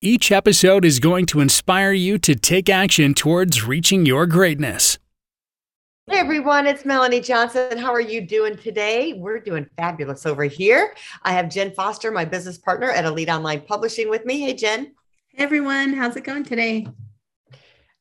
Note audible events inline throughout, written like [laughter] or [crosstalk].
Each episode is going to inspire you to take action towards reaching your greatness. Hey everyone, it's Melanie Johnson. How are you doing today? We're doing fabulous over here. I have Jen Foster, my business partner at Elite Online Publishing, with me. Hey, Jen. Hey everyone, how's it going today?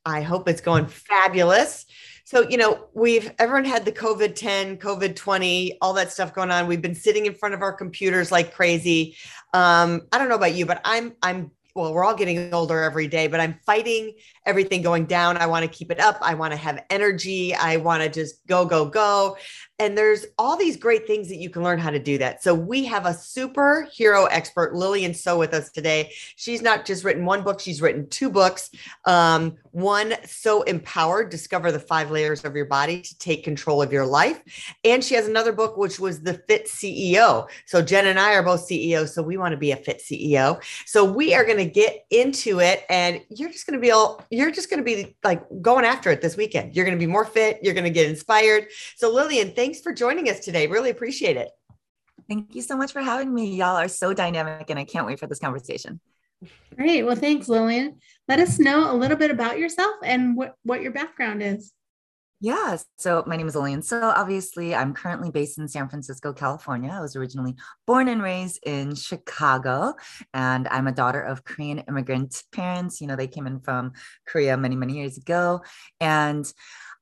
I hope it's going fabulous. So, you know, we've everyone had the COVID 10, COVID 20, all that stuff going on. We've been sitting in front of our computers like crazy. Um, I don't know about you, but I'm I'm well, we're all getting older every day, but I'm fighting everything going down. I want to keep it up. I want to have energy. I want to just go, go, go. And there's all these great things that you can learn how to do that. So we have a superhero expert, Lillian So, with us today. She's not just written one book; she's written two books. Um, one, So Empowered: Discover the Five Layers of Your Body to Take Control of Your Life, and she has another book which was The Fit CEO. So Jen and I are both CEOs, so we want to be a fit CEO. So we are going to get into it, and you're just going to be all you're just going to be like going after it this weekend. You're going to be more fit. You're going to get inspired. So Lillian, thank thanks for joining us today. Really appreciate it. Thank you so much for having me. Y'all are so dynamic, and I can't wait for this conversation. Great. Well, thanks, Lillian. Let us know a little bit about yourself and what, what your background is. Yeah, so my name is Lillian. So obviously, I'm currently based in San Francisco, California. I was originally born and raised in Chicago, and I'm a daughter of Korean immigrant parents. You know, they came in from Korea many, many years ago. And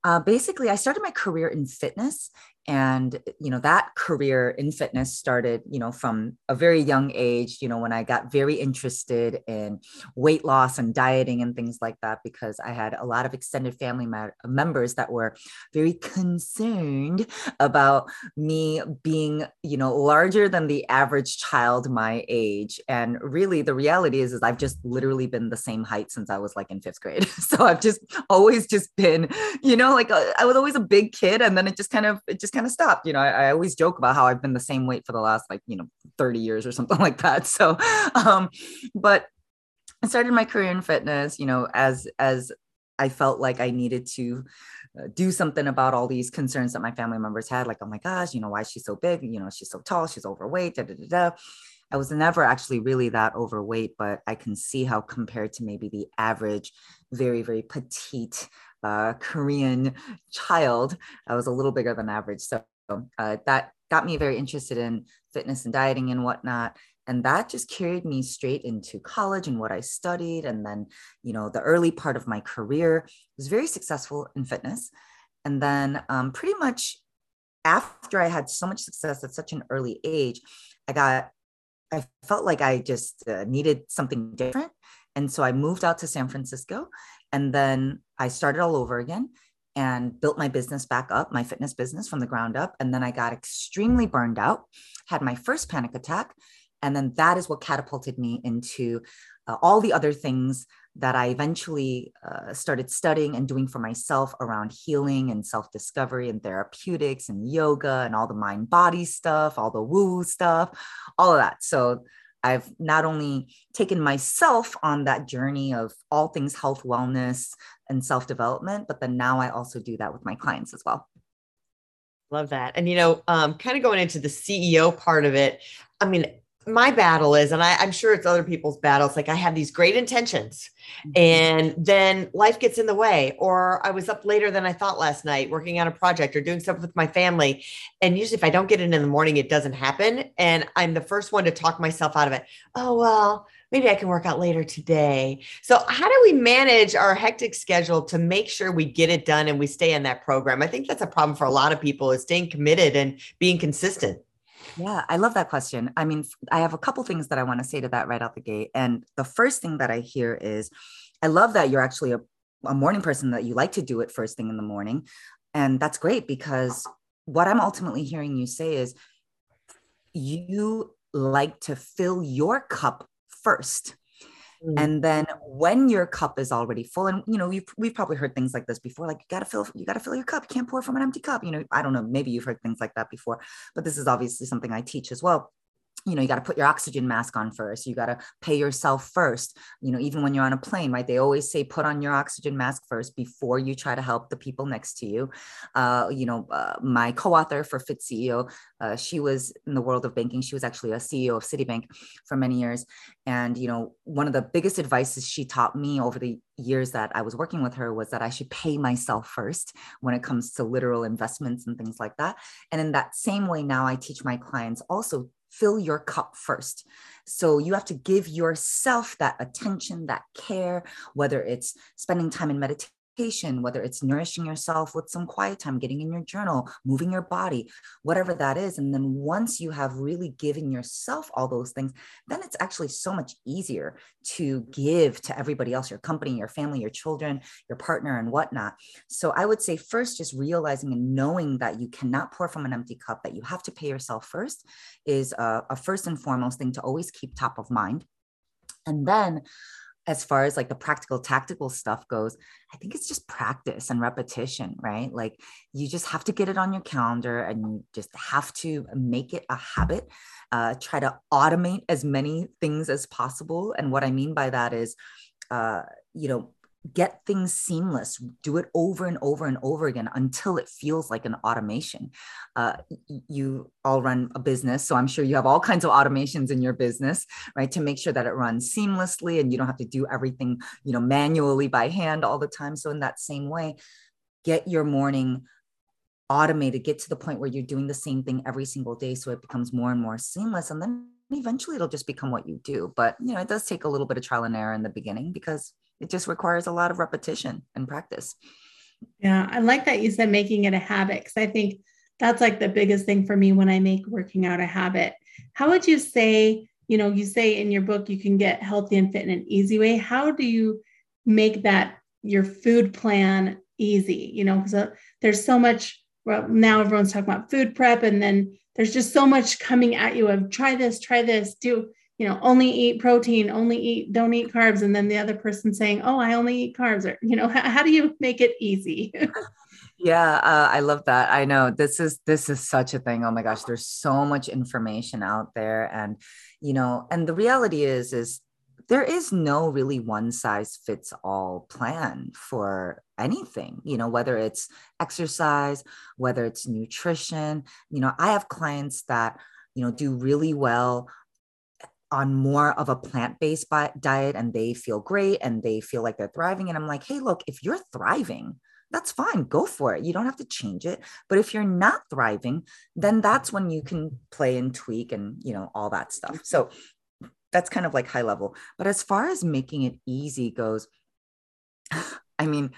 uh, basically, I started my career in fitness and you know that career in fitness started you know from a very young age you know when i got very interested in weight loss and dieting and things like that because i had a lot of extended family members that were very concerned about me being you know larger than the average child my age. And really the reality is is i've just literally been the same height since i was like in fifth grade. [laughs] So i've just always just been you know like a, uh, I was always a big kid and then it just kind of it just kind of stopped. You know, I, I, always joke about how I've been the same weight for the last like, you know, 30 years or something [laughs] like that. So, um, but I started my career in fitness, you know, as, as I felt like I needed to uh, do something about all these concerns that my family members had. Like, oh my gosh, you know, why is she so big? You know, she's so tall, she's overweight, da, da, da, da. I was never actually really that overweight, but I can see how compared to maybe the average, very, very petite uh, Korean child. I was a little bigger than average. So uh, that got me very interested in fitness and dieting and whatnot. And that just carried me straight into college and what I studied. And then, you know, the early part of my career was very successful in fitness. And then, um, pretty much after I had so much success at such an early age, I got, I felt like I just uh, needed something different. And so I moved out to San Francisco and then I started all over again and built my business back up, my fitness business from the ground up. And then I got extremely burned out, had my first panic attack. And then that is what catapulted me into uh, all the other things that I eventually uh, started studying and doing for myself around healing and self discovery and therapeutics and yoga and all the mind body stuff, all the woo stuff, all of that. So I've not only taken myself on that journey of all things health, wellness, and self development, but then now I also do that with my clients as well. Love that. And, you know, um, kind of going into the CEO part of it, I mean, my battle is, and I, am sure it's other people's battles, like I have these great intentions mm-hmm. and then life gets in the way, or I was up later than I thought last night working on a project or doing stuff with my family. And usually, if I don't get in in the morning, it doesn't happen. And I'm the first one to talk myself out of it. Oh, well, maybe I can work out later today. So, how do we manage our hectic schedule to make sure we get it done and we stay in that program? I think that's a problem for a lot of people is staying committed and being consistent. Yeah, I love that question. I mean, I have a couple things that I want to say to that right out the gate. And the first thing that I hear is I love that you're actually a, a morning person, that you like to do it first thing in the morning. And that's great because what I'm ultimately hearing you say is you like to fill your cup first. Mm. And then when your cup is already full, and you know, we've we've probably heard things like this before, like you gotta fill, you gotta fill your cup. You can't pour from an empty cup. You know, I don't know, maybe you've heard things like that before, but this is obviously something I teach as well you know you got to put your oxygen mask on first you got to pay yourself first. You know even when you're on a plane right they always say put on your oxygen mask first before you try to help the people next to you. Uh, you know uh, my co-author for fit ceo uh, she was in the world of banking. She was actually a ceo of citibank for many years. And you know one of the biggest advices she taught me over the years that i was working with her was that i should pay myself first when it comes to literal investments and things like that. And in that same way now i teach my clients also fill your cup first. So you have to give yourself that attention, that care, whether it's spending time in meditation whether it's nourishing yourself with some quiet time, getting in your journal, moving your body, whatever that is. And then once you have really given yourself all those things, then it's actually so much easier to give to everybody else, your company, your family, your children, your partner, and whatnot. So I would say first, just realizing and knowing that you cannot pour from an empty cup, that you have to pay yourself first is a, a first and foremost thing to always keep top of mind. And then as far as like the practical tactical stuff goes i think it's just practice and repetition right? Like you just have to get it on your calendar and you just have to make it a habit uh, try to automate as many things as possible. And what i mean by that is uh, you know get things seamless do it over and over and over again until it feels like an automation. Uh, you all run a business so i'm sure you have all kinds of automations in your business right to make sure that it runs seamlessly and you don't have to do everything you know manually by hand all the time. So in that same way get your morning automated get to the point where you're doing the same thing every single day so it becomes more and more seamless and then eventually it'll just become what you do. But you know it does take a little bit of trial and error in the beginning because it just requires a lot of repetition and practice. Yeah, I like that you said making it a habit because I think that's like the biggest thing for me when I make working out a habit. How would you say, you know, you say in your book you can get healthy and fit in an easy way. How do you make that your food plan easy? You know, because uh, there's so much, well, now everyone's talking about food prep, and then there's just so much coming at you of try this, try this, do you know only eat protein only eat don't eat carbs and then the other person saying oh i only eat carbs or you know how, [laughs] how do you make it easy? Yeah uh, i love that. I know this is this is such a thing. Oh my gosh there's so much information out there and you know and the reality is is there is no really one size fits all plan for anything you know whether it's exercise whether it's nutrition. You know i have clients that you know do really well on more of a plant-based diet and they feel great and they feel like they're thriving and i'm like hey look if you're thriving that's fine go for it you don't have to change it. But if you're not thriving then that's when you can play and tweak and you know all that stuff. So that's kind of like high level. But as far as making it easy goes [sighs] i mean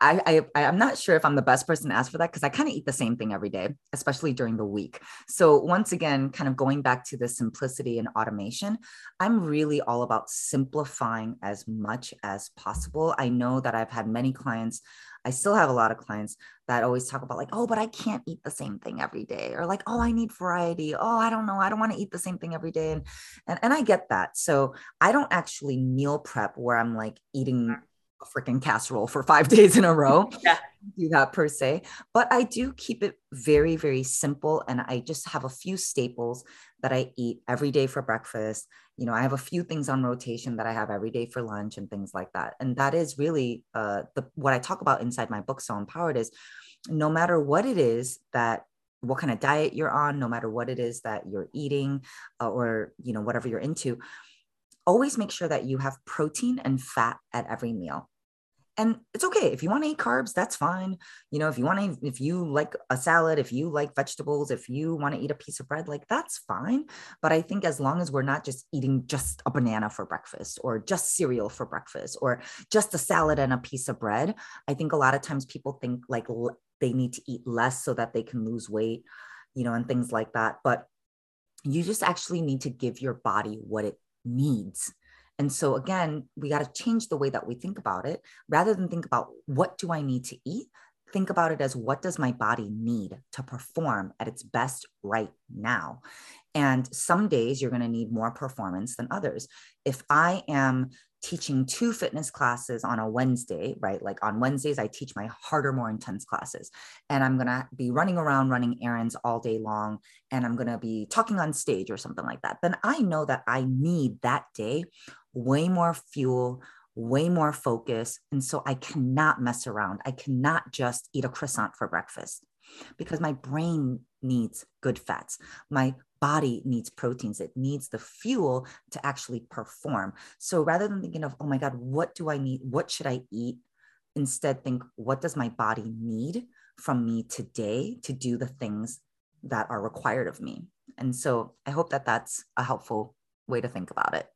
I, I I'm not sure if I'm the best person to ask for that because I kind of eat the same thing every day, especially during the week. So once again, kind of going back to the simplicity and automation, I'm really all about simplifying as much as possible. I know that I've had many clients. I still have a lot of clients that always talk about like, oh, but I can't eat the same thing every day, or like, oh, I need variety. Oh, I don't know, I don't want to eat the same thing every day, and and and I get that. So I don't actually meal prep where I'm like eating mm. A freaking casserole for five [laughs] days in a row. yeah. Do that per se, but I do keep it very, very simple. And I just have a few staples that I eat every day for breakfast. You know, I have a few things on rotation that I have every day for lunch and things like that. And that is really uh, the what I talk about inside my book, So Empowered, is no matter what it is that what kind of diet you're on, no matter what it is that you're eating uh, or you know whatever you're into always make sure that you have protein and fat at every meal. And it's okay. If you want to eat carbs that's fine. You know if you want to if you like a salad if you like vegetables if you want to eat a piece of bread like that's fine. But i think as long as we're not just eating just a banana for breakfast or just cereal for breakfast or just a salad and a piece of bread i think a lot of times people think like they need to eat less so that they can lose weight you know and things like that. But you just actually need to give your body what it needs. And so again, we got to change the way that we think about it rather than think about what do I need to eat? Think about it as what does my body need to perform at its best right now? And some days you're going to need more performance than others. If I am teaching two fitness classes on a Wednesday, right? Like on Wednesdays, I teach my harder, more intense classes. And I'm going to be running around running errands all day long. And I'm going to be talking on stage or something like that. Then I know that I need that day way more fuel, way more focus. And so I cannot mess around. I cannot just eat a croissant for breakfast because my brain needs good fats. My body needs proteins. It needs the fuel to actually perform. So rather than thinking of, oh my God, what do I need? What should I eat? Instead, think, what does my body need from me today to do the things that are required of me? And so I hope that that's a helpful way to think about it.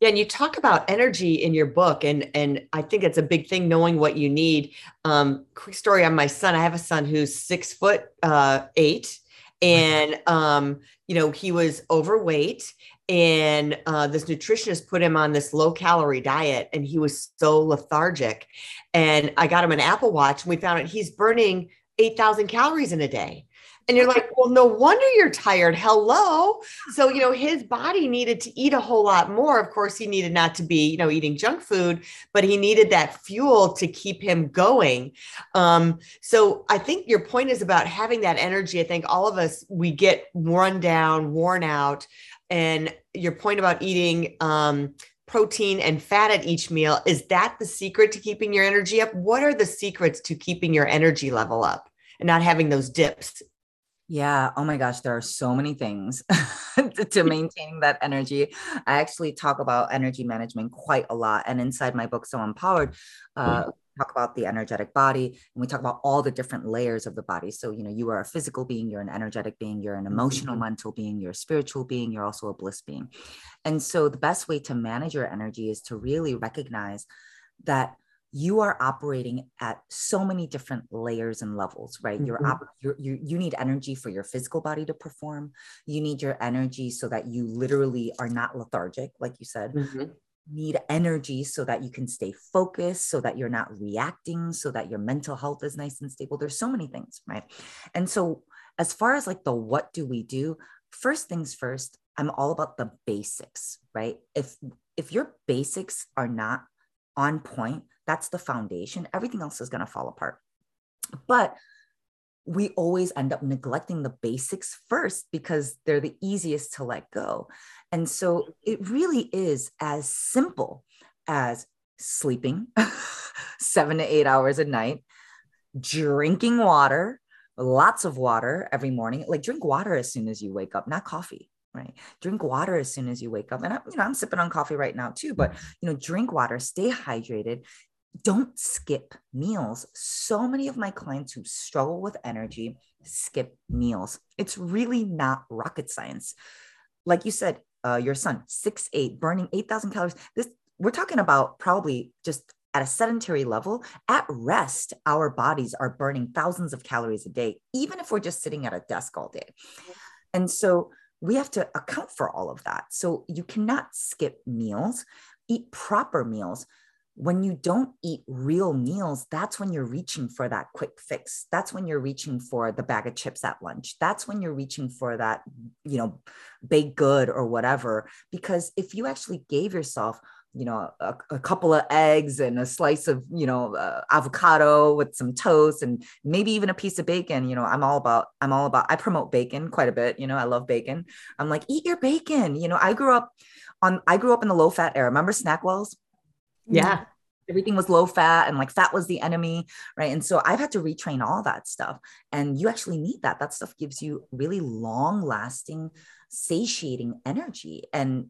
Yeah, and you talk about energy in your book, and and I think it's a big thing knowing what you need. Um, quick story on my son. I have a son who's six foot uh, eight, and um, you know he was overweight, and uh, this nutritionist put him on this low calorie diet, and he was so lethargic. And I got him an Apple Watch, and we found out he's burning eight thousand calories in a day. And you're like, well, no wonder you're tired. Hello. So, you know, his body needed to eat a whole lot more. Of course, he needed not to be, you know, eating junk food, but he needed that fuel to keep him going. Um, so I think your point is about having that energy. I think all of us, we get run down, worn out. And your point about eating, um, protein and fat at each meal is that the secret to keeping your energy up what are the secrets to keeping your energy level up and not having those dips yeah. Oh my gosh, there are so many things [laughs] to [laughs] maintaining that energy. I actually talk about energy management quite a lot. And inside my book, So Empowered, uh, mm-hmm. talk about the energetic body and we talk about all the different layers of the body. So, you know, you are a physical being, you're an energetic being, you're an emotional mm-hmm. mental being, you're a spiritual being, you're also a bliss being. And so the best way to manage your energy is to really recognize that you are operating at so many different layers and levels right? Mm-hmm. you're, op- you're you you need energy for your physical body to perform. You need your energy so that you literally are not lethargic like you said. Mm-hmm. need energy so that you can stay focused so that you're not reacting so that your mental health is nice and stable. There's so many things right? And so as far as like the what do we do first things first i'm all about the basics right? If if your basics are not on point that's the foundation. Everything else is going to fall apart. But we always end up neglecting the basics first because they're the easiest to let go. And so it really is as simple as sleeping [laughs] seven to eight hours a night, drinking water, lots of water every morning. Like drink water as soon as you wake up, not coffee right drink water as soon as you wake up and I, you know i'm sipping on coffee right now too but you know drink water stay hydrated don't skip meals. So many of my clients who struggle with energy skip meals. It's really not rocket science. Like you said, uh, your son, six eight, burning 8,000 calories. This we're talking about probably just at a sedentary level, at rest, our bodies are burning thousands of calories a day, even if we're just sitting at a desk all day. And so we have to account for all of that. So you cannot skip meals, eat proper meals when you don't eat real meals, that's when you're reaching for that quick fix. That's when you're reaching for the bag of chips at lunch. That's when you're reaching for that, you know, baked good or whatever. Because if you actually gave yourself, you know, a, a couple of eggs and a slice of, you know, uh, avocado with some toast and maybe even a piece of bacon, you know, I'm all about, I'm all about, I promote bacon quite a bit. You know, I love bacon. I'm like, eat your bacon. You know, I grew up on, I grew up in the low fat era. Remember SnackWell's? Yeah. Everything was low fat and like fat was the enemy. Right. And so I've had to retrain all that stuff. And you actually need that. That stuff gives you really long lasting, satiating energy. And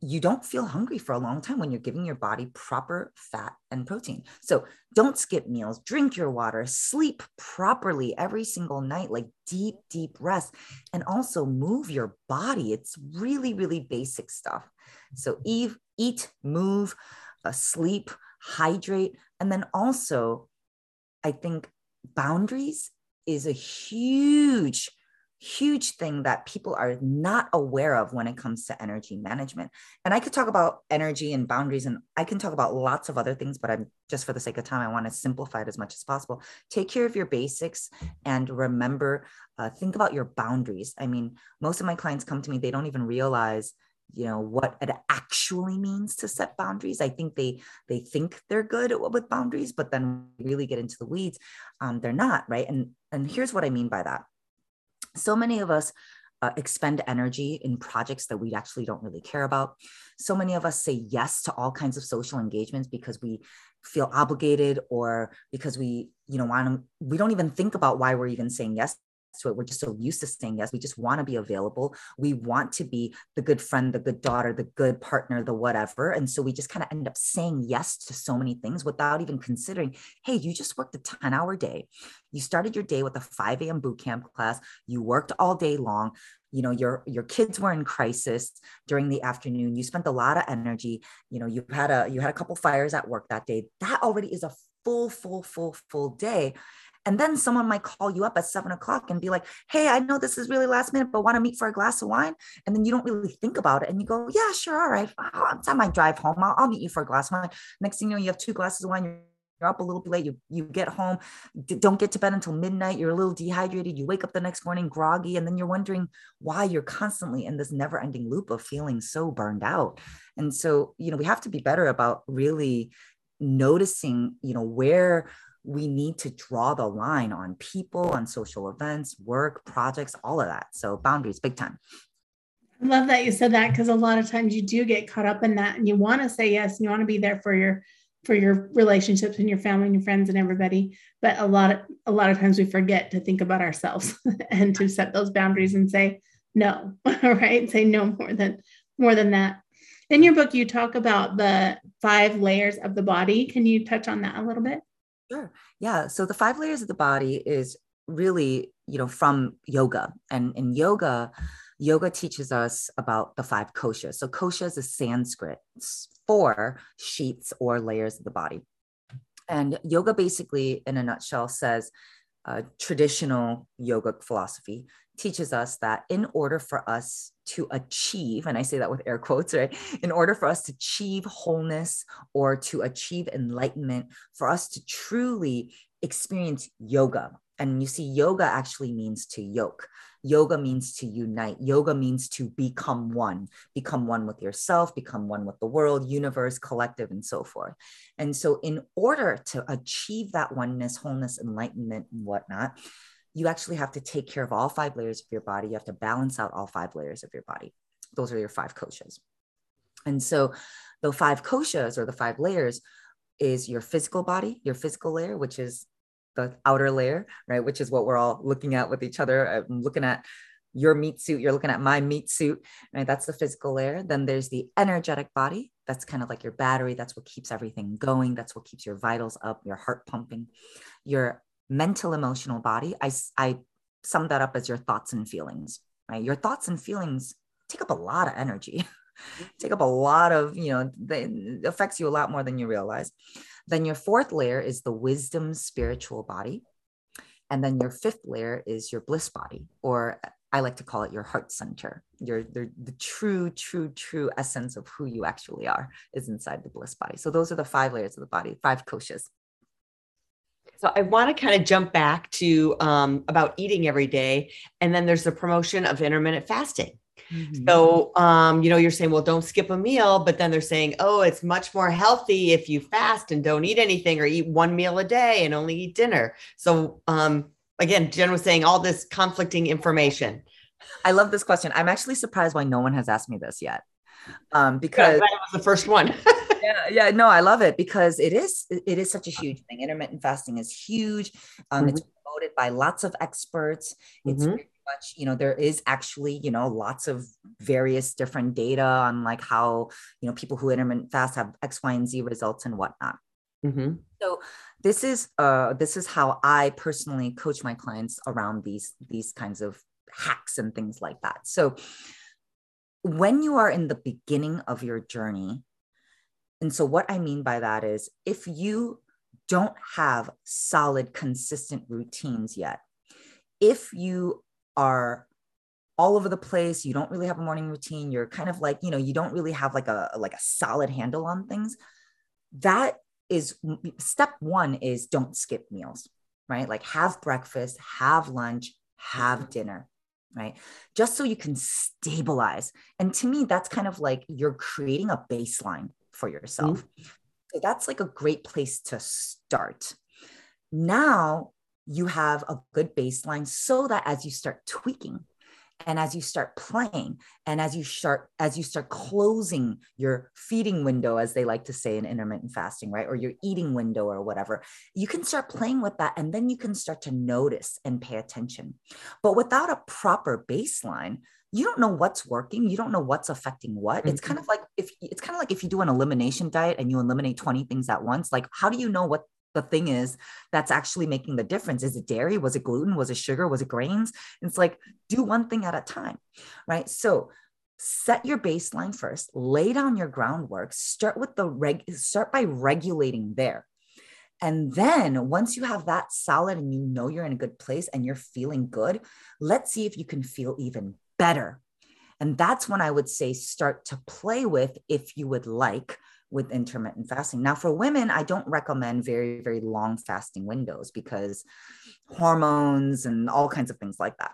you don't feel hungry for a long time when you're giving your body proper fat and protein. So don't skip meals, drink your water, sleep properly every single night, like deep, deep rest, and also move your body. It's really, really basic stuff. So Eve, eat, move, uh, sleep, hydrate. And then also, I think boundaries is a huge huge thing that people are not aware of when it comes to energy management. And I could talk about energy and boundaries, and I can talk about lots of other things, but I'm just for the sake of time, I want to simplify it as much as possible. Take care of your basics and remember, uh, think about your boundaries. I mean, most of my clients come to me, they don't even realize you know what it actually means to set boundaries. I think they they think they're good with boundaries but then really get into the weeds um, they're not right? And and here's what i mean by that. So many of us uh, expend energy in projects that we actually don't really care about. So many of us say yes to all kinds of social engagements because we feel obligated or because we, you know, want to, we don't even think about why we're even saying yes to it. We're just so used to saying yes. We just want to be available. We want to be the good friend, the good daughter, the good partner, the whatever. And so we just kind of end up saying yes to so many things without even considering, hey, you just worked a 10 hour day. You started your day with a 5 a.m. boot camp class. You worked all day long you know your your kids were in crisis during the afternoon you spent a lot of energy you know you had a you had a couple fires at work that day that already is a full full full full day and then someone might call you up at seven o'clock and be like, Hey, I know this is really last minute, but want to meet for a glass of wine? And then you don't really think about it. And you go, Yeah, sure. All right. I might drive home. I'll, I'll meet you for a glass of wine. Next thing you know, you have two glasses of wine. You're up a little bit late. You, you get home, don't get to bed until midnight. You're a little dehydrated. You wake up the next morning groggy. And then you're wondering why you're constantly in this never ending loop of feeling so burned out. And so, you know, we have to be better about really noticing, you know, where we need to draw the line on people, on social events, work, projects, all of that. So boundaries, big time. I love that you said that because a lot of times you do get caught up in that and you want to say yes and you want to be there for your for your relationships and your family and your friends and everybody but a lot of a lot of times we forget to think about ourselves [laughs] and to set those boundaries and say no [laughs] right say no more than more than that in your book you talk about the five layers of the body can you touch on that a little bit Sure. Yeah. So the five layers of the body is really, you know, from yoga. And in yoga, yoga teaches us about the five koshas. So kosha is a Sanskrit for sheets or layers of the body. And yoga basically, in a nutshell, says uh, traditional yoga philosophy teaches us that in order for us to achieve, and I say that with air quotes, right? In order for us to achieve wholeness or to achieve enlightenment, for us to truly experience yoga, and you see, yoga actually means to yoke. Yoga means to unite. Yoga means to become one, become one with yourself, become one with the world, universe, collective, and so forth. And so, in order to achieve that oneness, wholeness, enlightenment, and whatnot, you actually have to take care of all five layers of your body. You have to balance out all five layers of your body. Those are your five koshas. And so the five koshas or the five layers is your physical body, your physical layer, which is the outer layer, right? Which is what we're all looking at with each other. I'm looking at your meat suit, you're looking at my meat suit, right? That's the physical layer. Then there's the energetic body. That's kind of like your battery. That's what keeps everything going. That's what keeps your vitals up, your heart pumping. Your mental emotional body i i sum that up as your thoughts and feelings right? Your thoughts and feelings take up a lot of energy [laughs] take up a lot of you know it affects you a lot more than you realize. Then your fourth layer is the wisdom spiritual body. And then your fifth layer is your bliss body or i like to call it your heart center. Your the, the true true true essence of who you actually are is inside the bliss body. So those are the five layers of the body five koshas so I want to kind of jump back to um, about eating every day, and then there's the promotion of intermittent fasting. Mm-hmm. So, um, you know, you're saying, well, don't skip a meal, but then they're saying, oh, it's much more healthy if you fast and don't eat anything or eat one meal a day and only eat dinner. So, um, again, Jen was saying all this conflicting information. I love this question. I'm actually surprised why no one has asked me this yet. Um, [laughs] because yeah, that was the first one. [laughs] yeah, yeah, no, I love it because it is it is such a huge thing. Intermittent fasting is huge. Um, mm-hmm. It's promoted by lots of experts. It's mm-hmm. much, you know, there is actually, you know, lots of various different data on like how, you know, people who intermittent fast have X, Y, and Z results and whatnot. Mm-hmm. So this is uh this is how I personally coach my clients around these these kinds of hacks and things like that. So when you are in the beginning of your journey, and so, what I mean by that is if you don't have solid, consistent routines yet, if you are all over the place you don't really have a morning routine you're kind of like you know you don't really have like a like a solid handle on things that is step 1 is don't skip meals right? Like have breakfast have lunch have mm-hmm. dinner right? Just so you can stabilize. And to me that's kind of like you're creating a baseline for yourself. Mm-hmm. so that's like a great place to start. Now you have a good baseline so that as you start tweaking and as you start playing and as you start as you start closing your feeding window as they like to say in intermittent fasting right or your eating window or whatever you can start playing with that and then you can start to notice and pay attention but without a proper baseline you don't know what's working you don't know what's affecting what mm-hmm. it's kind of like if it's kind of like if you do an elimination diet and you eliminate 20 things at once like how do you know what the thing is that's actually making the difference. Is it dairy? Was it gluten? Was it sugar? Was it grains? It's like do one thing at a time, right? So set your baseline first, lay down your groundwork, start with the reg, start by regulating there. And then once you have that solid and you know you're in a good place and you're feeling good, let's see if you can feel even better. And that's when I would say start to play with, if you would like, with intermittent fasting. Now, for women, I don't recommend very, very long fasting windows because hormones and all kinds of things like that.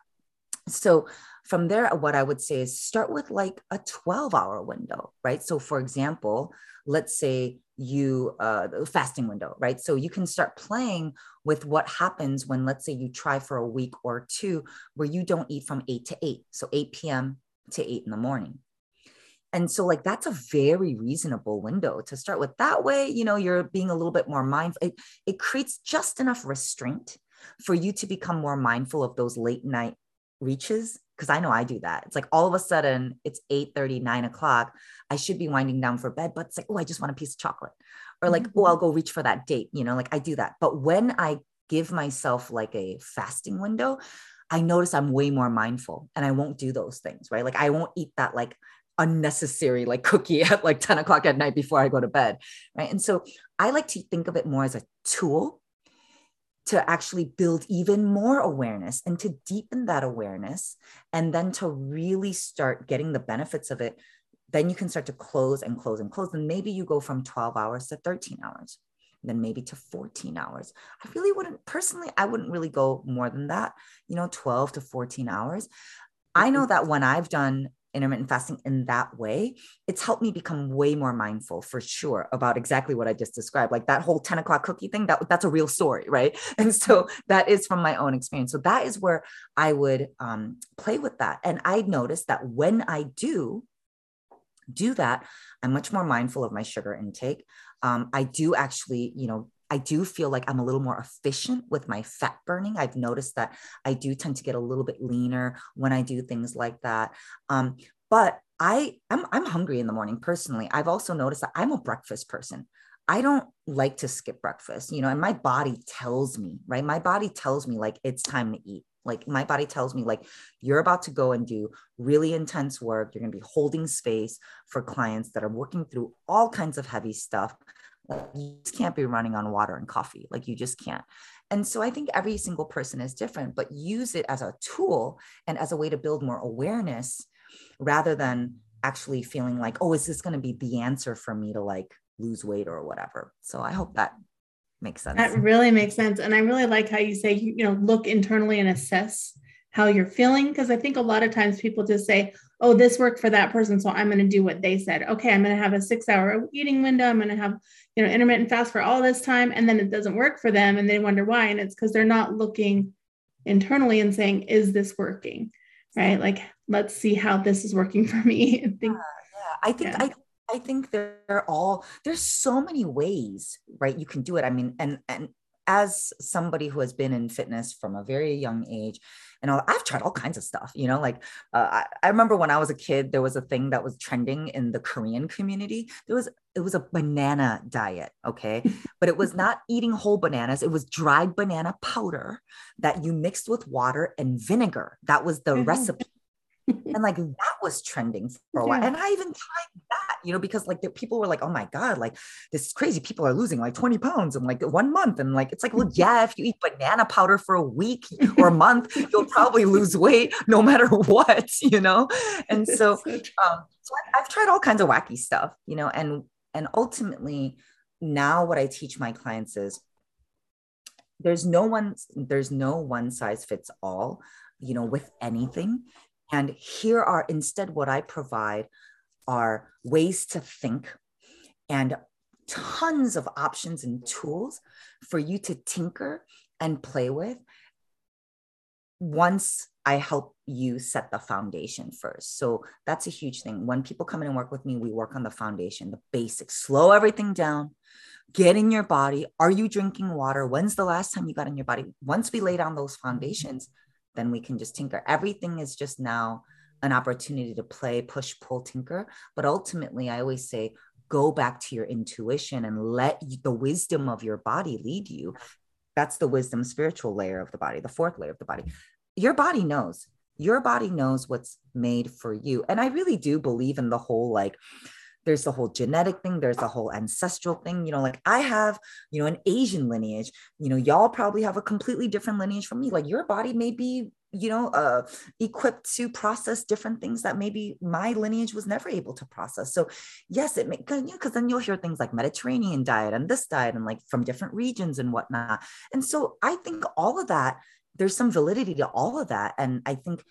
So, from there, what I would say is start with like a 12 hour window, right? So, for example, let's say you uh fasting window right so you can start playing with what happens when let's say you try for a week or two where you don't eat from 8 to 8 so 8 p.m to 8 in the morning and so, like, that's a very reasonable window to start with. That way, you know, you're being a little bit more mindful. It, it creates just enough restraint for you to become more mindful of those late night reaches. Cause I know I do that. It's like all of a sudden it's 8 30, 9 o'clock. I should be winding down for bed, but it's like, oh, I just want a piece of chocolate. Or like, mm-hmm. oh, I'll go reach for that date. You know, like I do that. But when I give myself like a fasting window, I notice I'm way more mindful and I won't do those things, right? Like I won't eat that like unnecessary like cookie at like 10 o'clock at night before I go to bed. Right. And so I like to think of it more as a tool to actually build even more awareness and to deepen that awareness and then to really start getting the benefits of it then you can start to close and close and close and maybe you go from 12 hours to 13 hours then maybe to 14 hours i really wouldn't personally i wouldn't really go more than that you know 12 to 14 hours i know that when i've done intermittent fasting in that way, it's helped me become way more mindful for sure about exactly what I just described. Like that whole 10 o'clock cookie thing, that, that's a real story, right? [laughs] And so that is from my own experience. So that is where I would um, play with that. And I noticed that when I do do that, I'm much more mindful of my sugar intake. Um, I do actually, you know, I do feel like I'm a little more efficient with my fat burning. I've noticed that I do tend to get a little bit leaner when I do things like that. Um, but I I'm I'm hungry in the morning personally. I've also noticed that I'm a breakfast person. I don't like to skip breakfast, you know, and my body tells me, right? My body tells me like it's time to eat. Like my body tells me like you're about to go and do really intense work. You're going to be holding space for clients that are working through all kinds of heavy stuff you just can't be running on water and coffee. Like you just can't. And so I think every single person is different, but use it as a tool and as a way to build more awareness rather than actually feeling like, oh, is this going to be the answer for me to like lose weight or whatever? So I hope that makes sense. That really makes sense. And I really like how you say, you know, look internally and assess how you're feeling. Because I think a lot of times people just say, oh, this worked for that person. So I'm going to do what they said. Okay, I'm going to have a six hour eating window. I'm going to have, you know, intermittent fast for all this time. And then it doesn't work for them. And they wonder why. And it's because they're not looking internally and saying, is this working? Right. Like, let's see how this is working [laughs] for me. I think, yeah, yeah. I think, yeah. I, I think they're all, there's so many ways, right? You can do it. I mean, and, and as somebody who has been in fitness from a very young age, and I've tried all kinds of stuff, you know, like uh, I, I, remember when I was a kid, there was a thing that was trending in the Korean community. There was, it was a banana diet. Okay. [laughs] but it was not eating whole bananas. It was dried banana powder that you mixed with water and vinegar. That was the mm-hmm. recipe. And like that was trending for a while. And I even tried that, you know, because like the people were like, oh my God, like this is crazy. People are losing like 20 pounds in like one month. And like, it's like, well, yeah, if you eat banana powder for a week or a month, you'll probably lose weight no matter what, [laughs] you know? And [laughs] so, um, so I've tried all kinds of wacky stuff, you know, and, and ultimately now what I teach my clients is there's no one, there's no one size fits all, you know, with anything and here are instead what I provide are ways to think and tons of options and tools for you to tinker and play with once I help you set the foundation first. So that's a huge thing. When people come in and work with me, we work on the foundation, the basics, slow everything down, get in your body. Are you drinking water? When's the last time you got in your body? Once we lay down those foundations, then we can just tinker. Everything is just now an opportunity to play, push, pull, tinker. But ultimately, I always say, go back to your intuition and let the wisdom of your body lead you. That's the wisdom spiritual layer of the body, the fourth layer of the body. Your body knows. Your body knows what's made for you. And I really do believe in the whole like, there's the whole genetic thing there's the whole ancestral thing you know like i have you know an asian lineage you know y'all probably have a completely different lineage from me like your body may be you know uh equipped to process different things that maybe my lineage was never able to process so yes it may because you know, then you'll hear things like mediterranean diet and this diet and like from different regions and whatnot and so i think all of that there's some validity to all of that and i think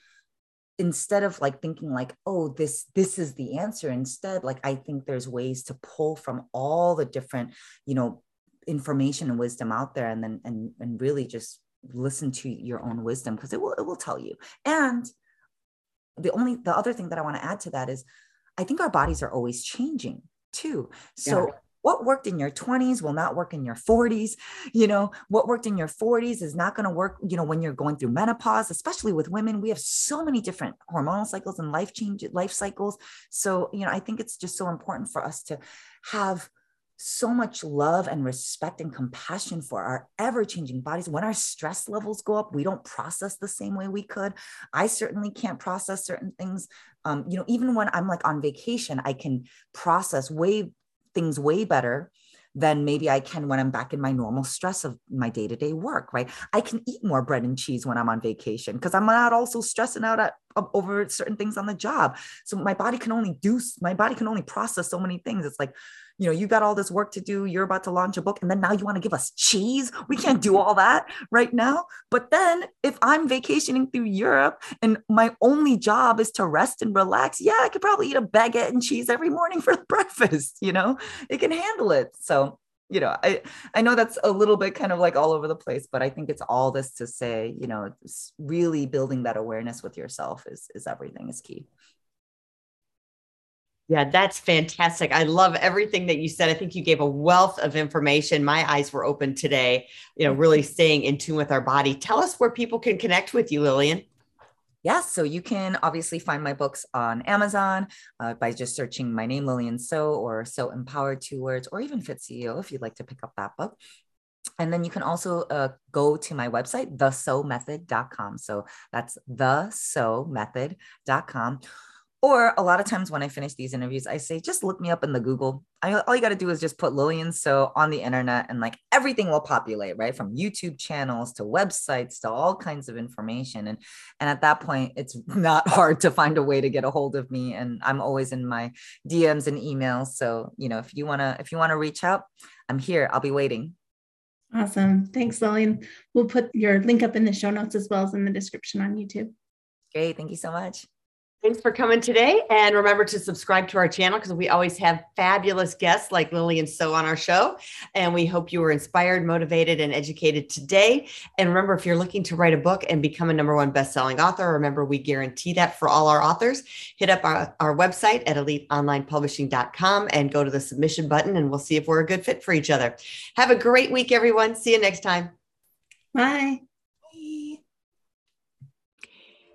instead of like thinking like oh this this is the answer instead like i think there's ways to pull from all the different you know information and wisdom out there and then and and really just listen to your own wisdom because it will it will tell you. And the only the other thing that i want to add to that is i think our bodies are always changing too. So yeah what worked in your 20s will not work in your 40s you know what worked in your 40s is not going to work you know when you're going through menopause especially with women we have so many different hormonal cycles and life change life cycles so you know i think it's just so important for us to have so much love and respect and compassion for our ever changing bodies. When our stress levels go up, we don't process the same way we could. I certainly can't process certain things. Um, you know, even when I'm like on vacation, I can process way things way better than maybe I can when I'm back in my normal stress of my day to day work, right? I can eat more bread and cheese when I'm on vacation because I'm not also stressing out at, over certain things on the job. So my body can only do, my body can only process so many things. It's like, you know, you got all this work to do. You're about to launch a book, and then now you want to give us cheese. We can't do all that right now. But then, if I'm vacationing through Europe and my only job is to rest and relax, yeah, I could probably eat a baguette and cheese every morning for [laughs] breakfast. You know, it can handle it. So, you know, I I know that's a little bit kind of like all over the place, but I think it's all this to say, you know, really building that awareness with yourself is is everything is key. Yeah, that's fantastic. I love everything that you said. I think you gave a wealth of information. My eyes were open today, you know, really staying in tune with our body. Tell us where people can connect with you, Lillian. Yes, so you can obviously find my books on Amazon uh, by just searching my name, Lillian So, or So Empowered, two words, or even Fit CEO if you'd like to pick up that book. And then you can also uh, go to my website, thesomethod.com. So that's thesomethod.com or a lot of times when I finish these interviews, I say, just look me up in the Google. I, all you got to do is just put Lillian So on the internet and like everything will populate, right? From YouTube channels to websites to all kinds of information. And, and at that point, it's [laughs] not hard to find a way to get a hold of me. And I'm always in my DMs and emails. So, you know, if you want to, if you want to reach out, I'm here. I'll be waiting. Awesome. Thanks, Lillian. We'll put your link up in the show notes as well as in the description on YouTube. Great. Thank you so much. Thanks for coming today. And remember to subscribe to our channel because we always have fabulous guests like Lillian So on our show. And we hope you were inspired, motivated, and educated today. And remember, if you're looking to write a book and become a number one best-selling author, remember we guarantee that for all our authors. Hit up our, our website at eliteonlinepublishing.com and go to the submission button and we'll see if we're a good fit for each other. Have a great week, everyone. See you next time. Bye.